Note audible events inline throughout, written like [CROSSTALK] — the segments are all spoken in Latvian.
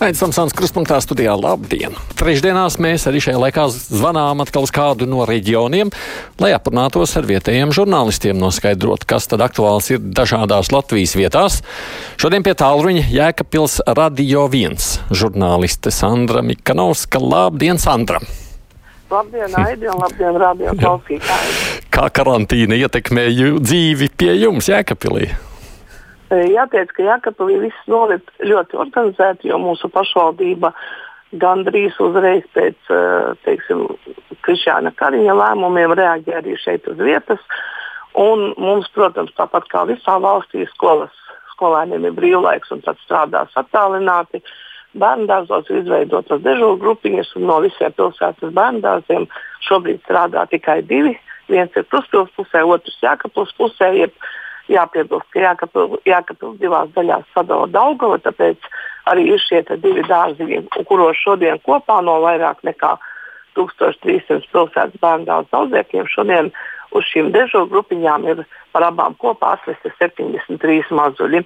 Aizsmeļamies Samsons Kruspunktā studijā. Labdien! Trešdienās mēs arī šajā laikā zvanām atkal uz kādu no reģioniem, lai aprunātos ar vietējiem žurnālistiem, noskaidrot, kas tad aktuāls ir dažādās Latvijas vietās. Šodien pie tālruņa Jēkabpils Radio 1 žurnāliste Sandra Mikanovska. Labdien, Sandra! Labdien, Aidi, un labdien, radio klausītāji! Kā karantīna ietekmēja dzīvi pie jums Jēkabpilī? Jāteic, ka Jākapilī viss norit ļoti organizēti, jo mūsu pašvaldība gandrīz uzreiz pēc teiksim, Krišāna Kariņa lēmumiem reaģēja arī šeit uz vietas. Un mums, protams, tāpat kā visā valstī, skolas, skolēniem ir brīvlaiks un tad strādās attālināti. Bērndārzos ir izveidotas dežūru grupiņas, un no visiem pilsētas bērndārziem šobrīd strādā tikai divi. Viens ir Kruspils pusē, otrs Jākapils pusē. Jeb, jāpiebilst, ka Jākapils, divās daļās sadala Daugava, tāpēc arī ir šie divi dārziņi, kuros šodien kopā no vairāk nekā 1300 pilsētas bērnu dārza audzēkļiem šodien uz šīm dežo grupiņām ir par abām kopā atvesti 73 mazuļi.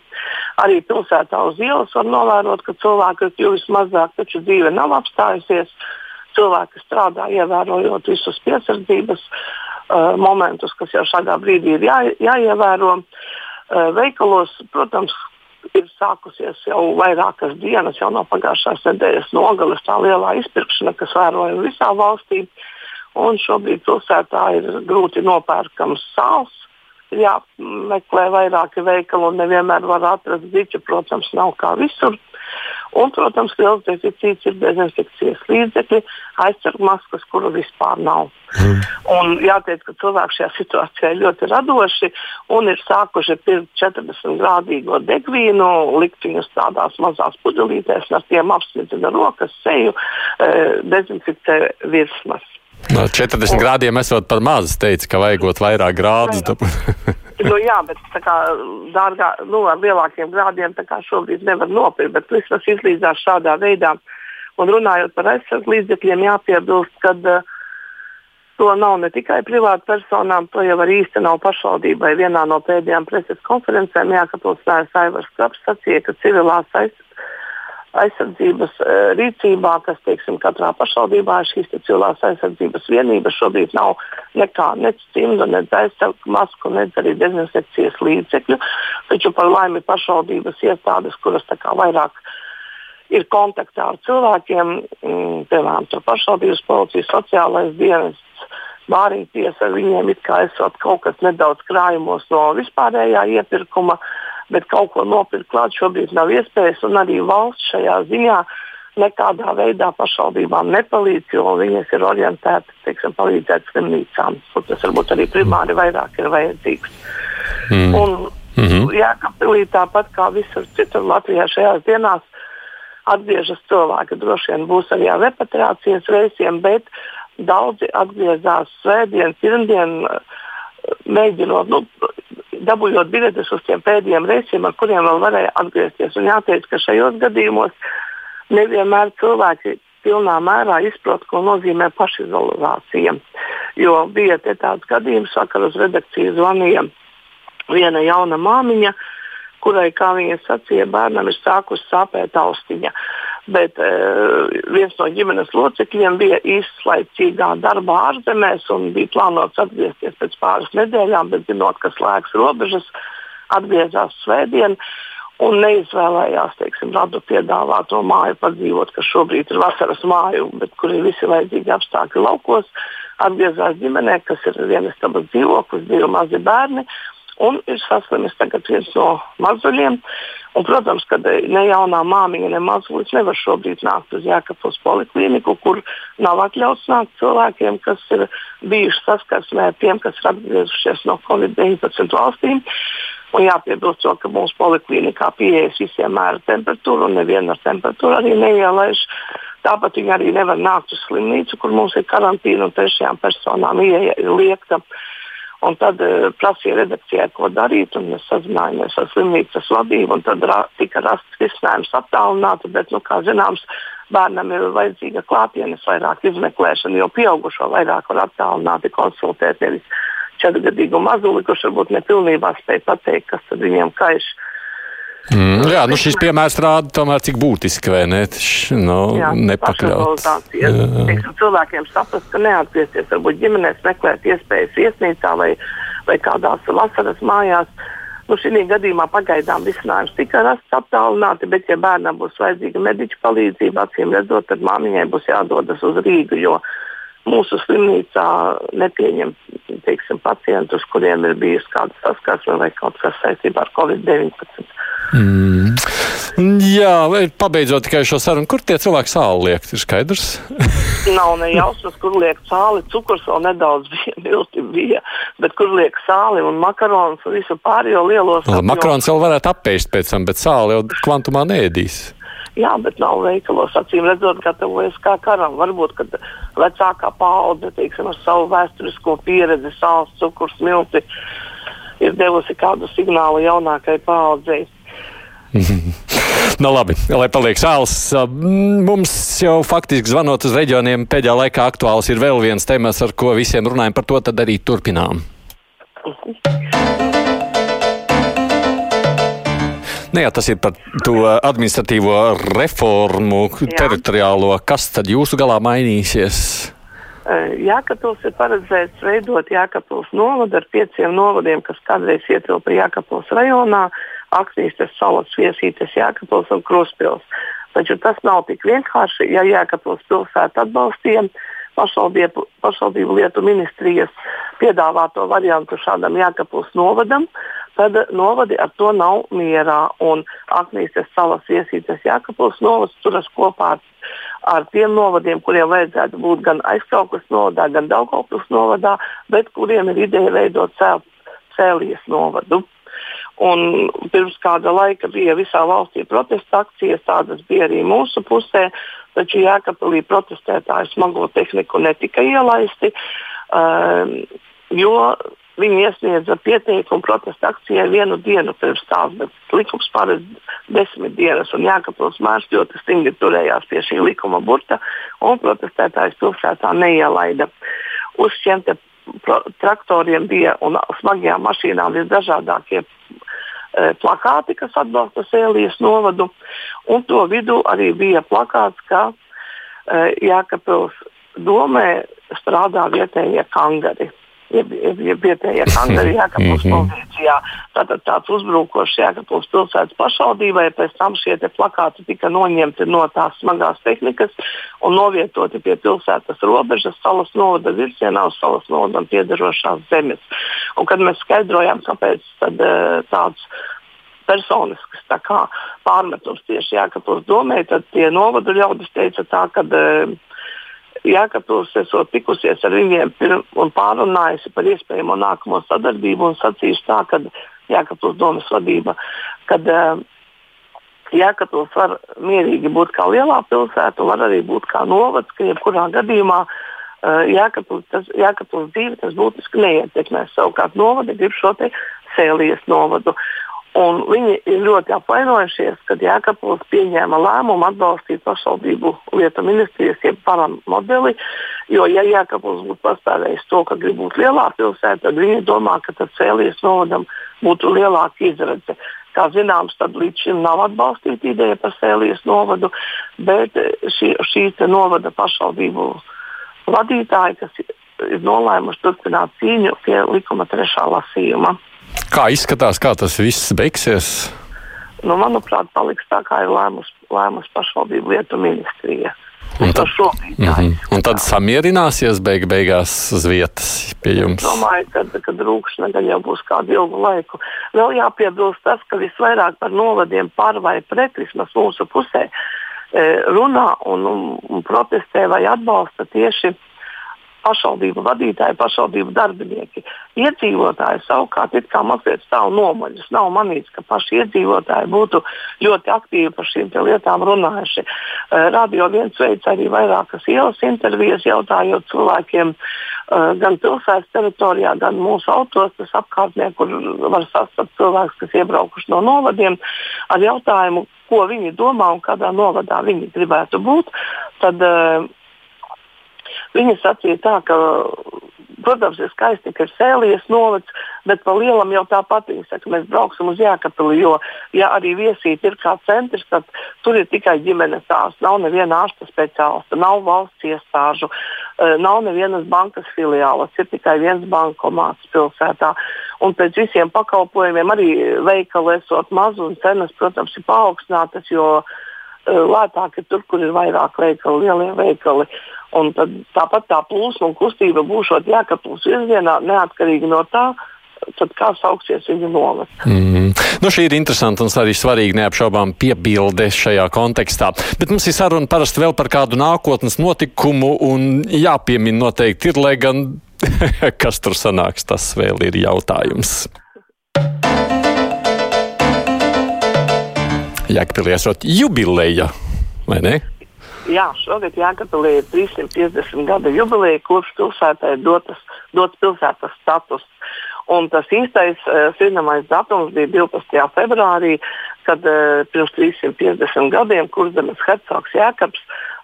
Arī pilsētā uz ielas var novērot, ka cilvēku ir kļuvis mazāk, taču dzīve nav apstājusies. Cilvēki strādā, ievērojot visus piesardzības uh, momentus, kas jau šādā brīdī ir jā, jāievēro. Uh, veikalos, protams, ir sākusies jau vairākas dienas, jau no pagājušās nedēļas nogales tā lielā izpirkšana, kas vērojama visā valstī. Un šobrīd pilsētā ir grūti nopērkams sāls. Ir jāmeklē vairāki veikali un nevienmēr var atrast diķu, protams, nav kā visur. Un, protams, liels deficīts ir dezinfekcijas līdzekļi, aizsargmaskas, kuru vispār nav. Mm. Un jāteic, ka cilvēki šajā situācijā ir ļoti radoši un ir sākuši pirkt 40 grādīgo degvīnu, likt viņus tādās mazās pudelītēs, ar tiem apsmidzina rokas, seju, e, dezinficē virsmas. No 40 un, grādiem esot par maz, teica, ka vajagot vairāk grādus. [LAUGHS] nu, jā, bet kā, dārgā, nu, ar lielākiem grādiem šobrīd nevar nopirkt, bet vismaz izlīdzās šādā veidā. Un runājot par aizsardzību līdzekļiem, jāpiebilst, ka uh, to nav ne tikai privāti personām, to jau arī īstenībā pašvaldībai. Vienā no pēdējām preses konferencēm Jākapilsnēs Aivars Kraps sacīja, ka civilās aizsardzības aizsardzības uh, rīcībā, kas teiksim, katrā pašvaldībā ir šīs civilās aizsardzības vienības. Šobrīd nav nekā nec cimdu, nec aizsargu masku, nec arī dezinfekcijas līdzekļu. Taču par laimi pašvaldības iestādes, kuras vairāk ir kontaktā ar cilvēkiem, mm, piemēram, pašvaldības policija, sociālais dienests. Bāriņties ar viņiem it kā esot kaut kas nedaudz krājumos no vispārējā iepirkuma, uh, bet kaut ko nopirkt klāt šobrīd nav iespējas, un arī valsts šajā ziņā nekādā veidā pašvaldībām nepalīdz, jo viņas ir orientētas, teiksim, palīdzēt slimnīcām, kur tas varbūt arī primāri vairāk ir vajadzīgs. Mm. Un, mm -hmm. Jēkabpilī tāpat kā visur citur Latvijā šajās dienās atgriežas cilvēki. Droši vien būs arī ar repatriācijas reisiem, bet daudzi atgriezās svētdien, pirmdien, mēģinot, nu, dabūjot biļetes uz tiem pēdējiem reisiem, ar kuriem vēl varēja atgriezties. Un jāteic, ka šajos gadījumos nevienmēr cilvēki pilnā mērā izprot, ko nozīmē pašizolācija. Jo bija tāds gadījums, vakar uz redakciju zvanīja viena jauna māmiņa, kurai, kā viņa sacīja, bērnam ir sākusi sāpēt austiņa bet uh, viens no ģimenes locekļiem bija izslaicīgā darbā ārzemēs un bija plānots atgriezties pēc pāris nedēļām, bet zinot, ka slēgs robežas, atgriezās svētdien. Un neizvēlējās, teiksim, radu piedāvāto māju padzīvot, kas šobrīd ir vasaras māju, bet kur ir visi vajadzīgi apstākļi laukos. Atgriezās ģimenē, kas ir vienas tabas dzīvoklis, divi mazi bērni, un ir saslimis tagad viens no mazuļiem. Un, protams, ka ne jaunā māmiņa, ne mazulis nevar šobrīd nākt uz Jēkabūras poliklīniku, kur nav atļauts nākt cilvēkiem, kas ir bijuši saskarsmē ar tiem, kas ir atgriezušies no Covid-19 valstīm. Un jāpiebilst, jo, ka mūsu poliklīnikā pieejas visiem mēra temperatūru, un neviena ar temperatūru arī neielaiž. Tāpat viņi arī nevar nākt uz slimnīcu, kur mums ir karantīna un trešajām personām ieeja ir liekta. Un tad uh, prasīja redakcijai, ko darīt. Mēs sazinājāmies ar slimnīcas vadību. Tad ra tika rasts risinājums attālināti. Bet, nu, kā zināms, bērnam ir vajadzīga klātienes vairāk izmeklēšana, jo pieaugušo vairāk var attālināti konsultēt. Nevis četrgadīgu mazuli, kurš varbūt nepilnībā spēj pateikt, kas viņiem kaiš. Mm, jā, nu šis piemērs rāda tomēr, cik būtiski vai ne, nu, jā, nepakļaut. Cilvēkiem saprast, ka neatgriezties, varbūt ģimenēs meklēt iespējas viesnīcā vai, vai kādās vasaras mājās. Nu, šī gadījumā pagaidām risinājums tika rasts attālināti, bet, ja bērnam būs vajadzīga mediķa palīdzība, acīm redzot, tad māmiņai būs jādodas uz Rīgu, jo mūsu slimnīcā nepieņem teiksim, pacientus, kuriem ir bijusi kāda saskarsme vai kaut kas saistībā ar Covid-19. Mm. Jā, pabeidzot tikai šo sarunu, kur tie cilvēki sāli liek, ir skaidrs? [LAUGHS] Nav ne jausmas, kur liek sāli, cukurs vēl nedaudz [LAUGHS] bija, milti bija, bet kur liek sāli un makaronus un visu pārējo lielos. Makarons vēl varētu apēst pēc tam, bet sāli jau kvantumā neēdīs. Jā, bet nav veikalos, acīm redzot, gatavojas kā karam. Varbūt, kad vecākā paudze, teiksim, ar savu vēsturisko pieredzi, sāls, cukurs, milti, ir devusi kādu signālu jaunākai paudzei. [LAUGHS] nu, labi, lai paliek sāls. Mums jau faktiski zvanot uz reģioniem pēdējā laikā aktuāls ir vēl viens temats, ar ko visiem runājam par to, tad arī turpinām. Ne, nu jā, tas ir par to administratīvo reformu, jā. teritoriālo. Kas tad jūsu galā mainīsies? Jākapils ir paredzēts veidot Jākapils novadu ar pieciem novadiem, kas kādreiz ietilpa Jākapils rajonā. Aksnīstes, salas, viesītes, Jēkabils un Kruspils. Taču tas nav tik vienkārši, ja Jēkabils pilsēta atbalstīja pašvaldību, pašvaldību lietu ministrijas piedāvāto variantu šādam Jēkabils novadam, tad novadi ar to nav mierā. Un Aknīstes salas viesītes Jēkabils novads turas kopā ar, ar tiem novadiem, kuriem vajadzētu būt gan aizkrauklis novadā, gan Daugavpils novadā, bet kuriem ir ideja veidot cēl, cēlies novadu. Un pirms kāda laika bija visā valstī protesta akcijas, tādas bija arī mūsu pusē, taču Jēkabīlī protestētāji smago tehniku netika ielaisti, um, jo viņi iesniedza pieteikumu protesta akcijai vienu dienu pirms tās, bet likums paredz desmit dienas, un Jēkabīls mērs ļoti stingri turējās pie šī likuma burta, un protestētājs pilsētā neielaida. Uz šiem traktoriem bija un smagajām mašīnām visdažādākie E, plakāti, kas atbalsta Sēlijas novadu, un to vidū arī bija plakāts, ka e, Jākapils domē strādā vietējie kangari. Vietējie [LAUGHS] kangari Jākapils mhm. pozīcijā. Tātad tāds uzbrukošs Jākapils pilsētas pašvaldībai, pēc tam šie plakāti tika noņemti no tās smagās tehnikas un novietoti pie pilsētas robežas salas novada virzienā uz salas novadam piedarošās zemes. Un kad mēs skaidrojām, kāpēc tad, uh, tāds personisks kā, pārmetums tieši Jēkabūras domē, tad tie novadu ļaudis teica tā, ka uh, Jēkabūras esot tikusies ar viņiem un pārunājusi par iespējamo nākamo sadarbību un sacījusi tā, ka Jēkabūras domas vadība, kad uh, Jēkabūras var mierīgi būt kā lielā pilsēta, var arī būt kā novads, ka jebkurā gadījumā uh, Jēkabūras dzīve tas būtiski neietekmēs. Savukārt novadi grib šo Sēlijas novadu. Un viņi ir ļoti apvainojušies, kad Jēkabūrs pieņēma lēmumu atbalstīt pašvaldību lietu ministrijas jeb param modeli, jo, ja Jēkabūrs būtu pastāvējis to, ka grib būt lielā pilsēta, tad viņi domā, ka tad Cēlijas novadam būtu lielāka izredze. Kā zināms, tad līdz šim nav atbalstīta ideja par Sēlijas novadu, bet šī, šī novada pašvaldību vadītāji, kas ir nolēmuši turpināt cīņu pie likuma trešā lasījuma. Kā izskatās, kā tas viss beigsies? Nu, manuprāt, paliks tā, kā ir lēmus, lēmus pašvaldību lietu ministrija. Un tad, mm -hmm. un tad samierināsies beig beigās uz vietas pie jums? Es domāju, ka, ka rūkšana gan jau būs kādu ilgu laiku. Vēl jāpiebilst tas, ka visvairāk par novadiem par vai pret vismaz mūsu pusē e, runā un, un, un protestē vai atbalsta tieši pašvaldību vadītāji, pašvaldību darbinieki. Iedzīvotāji savukārt ir kā mazliet stāv nomaļus. Nav manīts, ka paši iedzīvotāji būtu ļoti aktīvi par šīm lietām runājuši. Eh, radio viens veids arī vairākas ielas intervijas, jautājot cilvēkiem eh, gan pilsētas teritorijā, gan mūsu autostas apkārtnē, kur var sastapt cilvēkus, kas iebraukuši no novadiem, ar jautājumu, ko viņi domā un kādā novadā viņi gribētu būt. Tad, uh, Viņa sacīja tā, ka, protams, ir skaisti, ka ir sēlies novads, Bet pa lielam jau tāpat viņi saka, mēs brauksim uz Jēkabili, jo, ja arī viesīt ir kā centrs, tad tur ir tikai ģimenes ārsts. Nav neviena ārsta speciālista, nav valsts iestāžu, eh, nav nevienas bankas filiālas, ir tikai viens bankomāts pilsētā. Un pēc visiem pakalpojumiem arī veikali esot maz un cenas, protams, ir paaugstinātas, jo uh, lētāk ir tur, kur ir vairāk veikalu, lielie veikali. Un tad, tāpat tā plūsma un kustība būšot Jēkabūras virzienā, neatkarīgi no tā, tad kā sauksies viņa novads. Mm. Nu, šī ir interesanta un arī svarīga neapšaubām piebilde šajā kontekstā. Bet mums ir saruna parasti vēl par kādu nākotnes notikumu un jāpiemina noteikti ir, lai gan [LAUGHS] kas tur sanāks, tas vēl ir jautājums. Jēkpilī esot jubileja, vai ne? Jā, šogad Jēkabīlī ir 350 gada jubileja, kopš pilsētai dotas, dots pilsētas status. Un tas īstais uh, zināmais datums bija 12. februārī, kad uh, pirms 350 gadiem kurzemes hercogs Jēkabs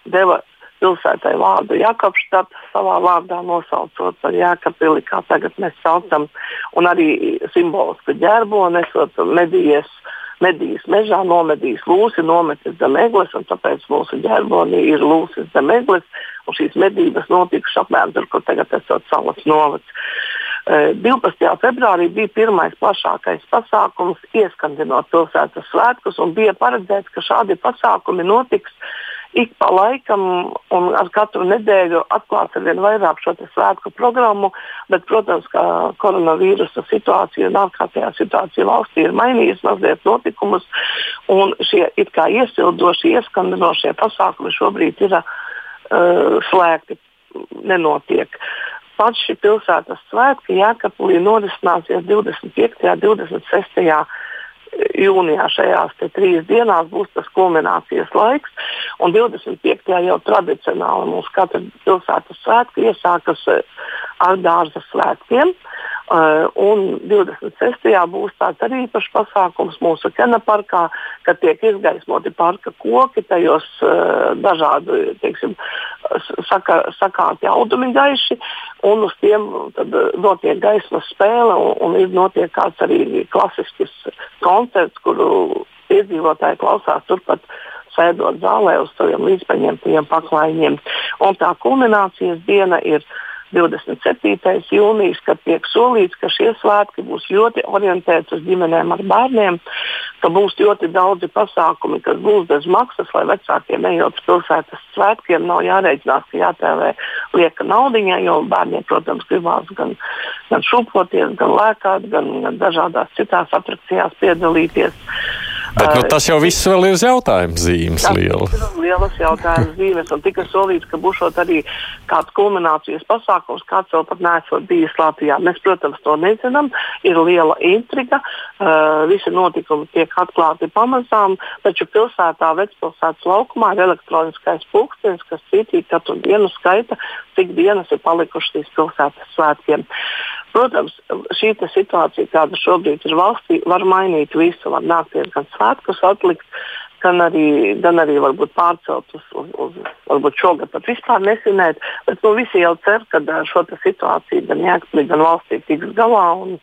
deva pilsētai vārdu Jakobštad, savā vārdā nosaucot par Jēkabili, kā tagad mēs saucam, un arī simbolisku ģērboni, esot medījies medījis mežā, nomedījis lūsi, nometis zem eglis, un tāpēc mūsu ģerbonī ir lūsis zem eglis, šīs medības notikušas apmēram tur, kur tagad esot salas novads. 12. februārī bija pirmais plašākais pasākums, ieskandinot pilsētas svētkus, un bija paredzēts, ka šādi pasākumi notiks ik pa laikam un ar katru nedēļu atklāts ar vien vairāk šo svētku programmu, bet, protams, ka koronavīrusa situācija un ārkārtējā situācija valstī ir mainījusi mazliet notikumus, un šie it kā iesildošie, ieskandinošie pasākumi šobrīd ir uh, slēgti, nenotiek. Pats šī pilsētas svētki Jēkabūlī norisināsies 25. un 26 jūnijā šajās trīs dienās būs tas kulminācijas laiks. Un 25. jau tradicionāli mūsu katra pilsētas svētki iesākas eh, ar dārza svētkiem. Uh, un 26. būs tāds arī īpašs pasākums mūsu Kena parkā, kad tiek izgaismoti parka koki, tajos uh, dažādi teiksim, saka, sakāti audumi gaiši, un uz tiem tad, notiek gaismas spēle, un, un ir notiek kāds arī klasisks koncerts, kuru iedzīvotāji klausās turpat sēdot zālē uz saviem līdzpaņemtajiem paklājiņiem. Un tā kulminācijas diena ir 27. jūnijas, kad tiek solīts, ka šie svētki būs ļoti orientēti uz ģimenēm ar bērniem, ka būs ļoti daudzi pasākumi, kas būs bez maksas, lai vecākiem ejot uz pilsētas svētkiem, nav jārēķinās, ka jātēvē lieka naudiņa, jo bērniem, protams, gribās gan, gan šūpoties, gan lēkāt, gan, gan dažādās citās atrakcijās piedalīties. Bet nu, tas jau viss vēl ir uz jautājuma zīmes. Ir lielas jautājuma zīmes. Un tika solīts, ka būs arī kāds kulminācijas pasākums, kāds vēl pat nesot bijis Latvijā. Mēs, protams, to nezinām. Ir liela intriga. Uh, visi notikumi tiek atklāti pamazām. Taču pilsētā, vecpilsētas laukumā ir elektroniskais pulkstenis, kas citīgi katru dienu skaita, cik dienas ir palikušas līdz pilsētas svētkiem. Protams, šī situācija, kāda šobrīd ir valstī, var mainīt visu. Var nākties gan svētkus atlikt, gan arī, gan arī varbūt pārcelt uz, uz, uz varbūt šogad pat vispār nesinēt. Bet nu, visi jau cer, ka šo situāciju gan Jēkabīlī, gan valstī tiks galā un,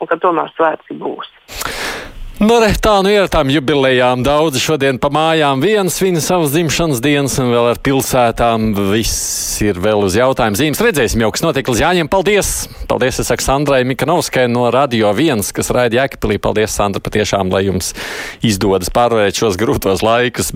un ka tomēr svētki būs. Nu, re, tā nu ir ar tām jubilejām. Daudzi šodien pa mājām viens svin savas dzimšanas dienas, un vēl ar pilsētām viss ir vēl uz jautājumu zīmes. Redzēsim jau, kas notiek līdz jāņem. Paldies! Paldies, es saku Sandrai Mikanovskai no Radio 1, kas raida Jēkabīlī. Paldies, Sandra, patiešām, lai jums izdodas pārvarēt šos grūtos laikus.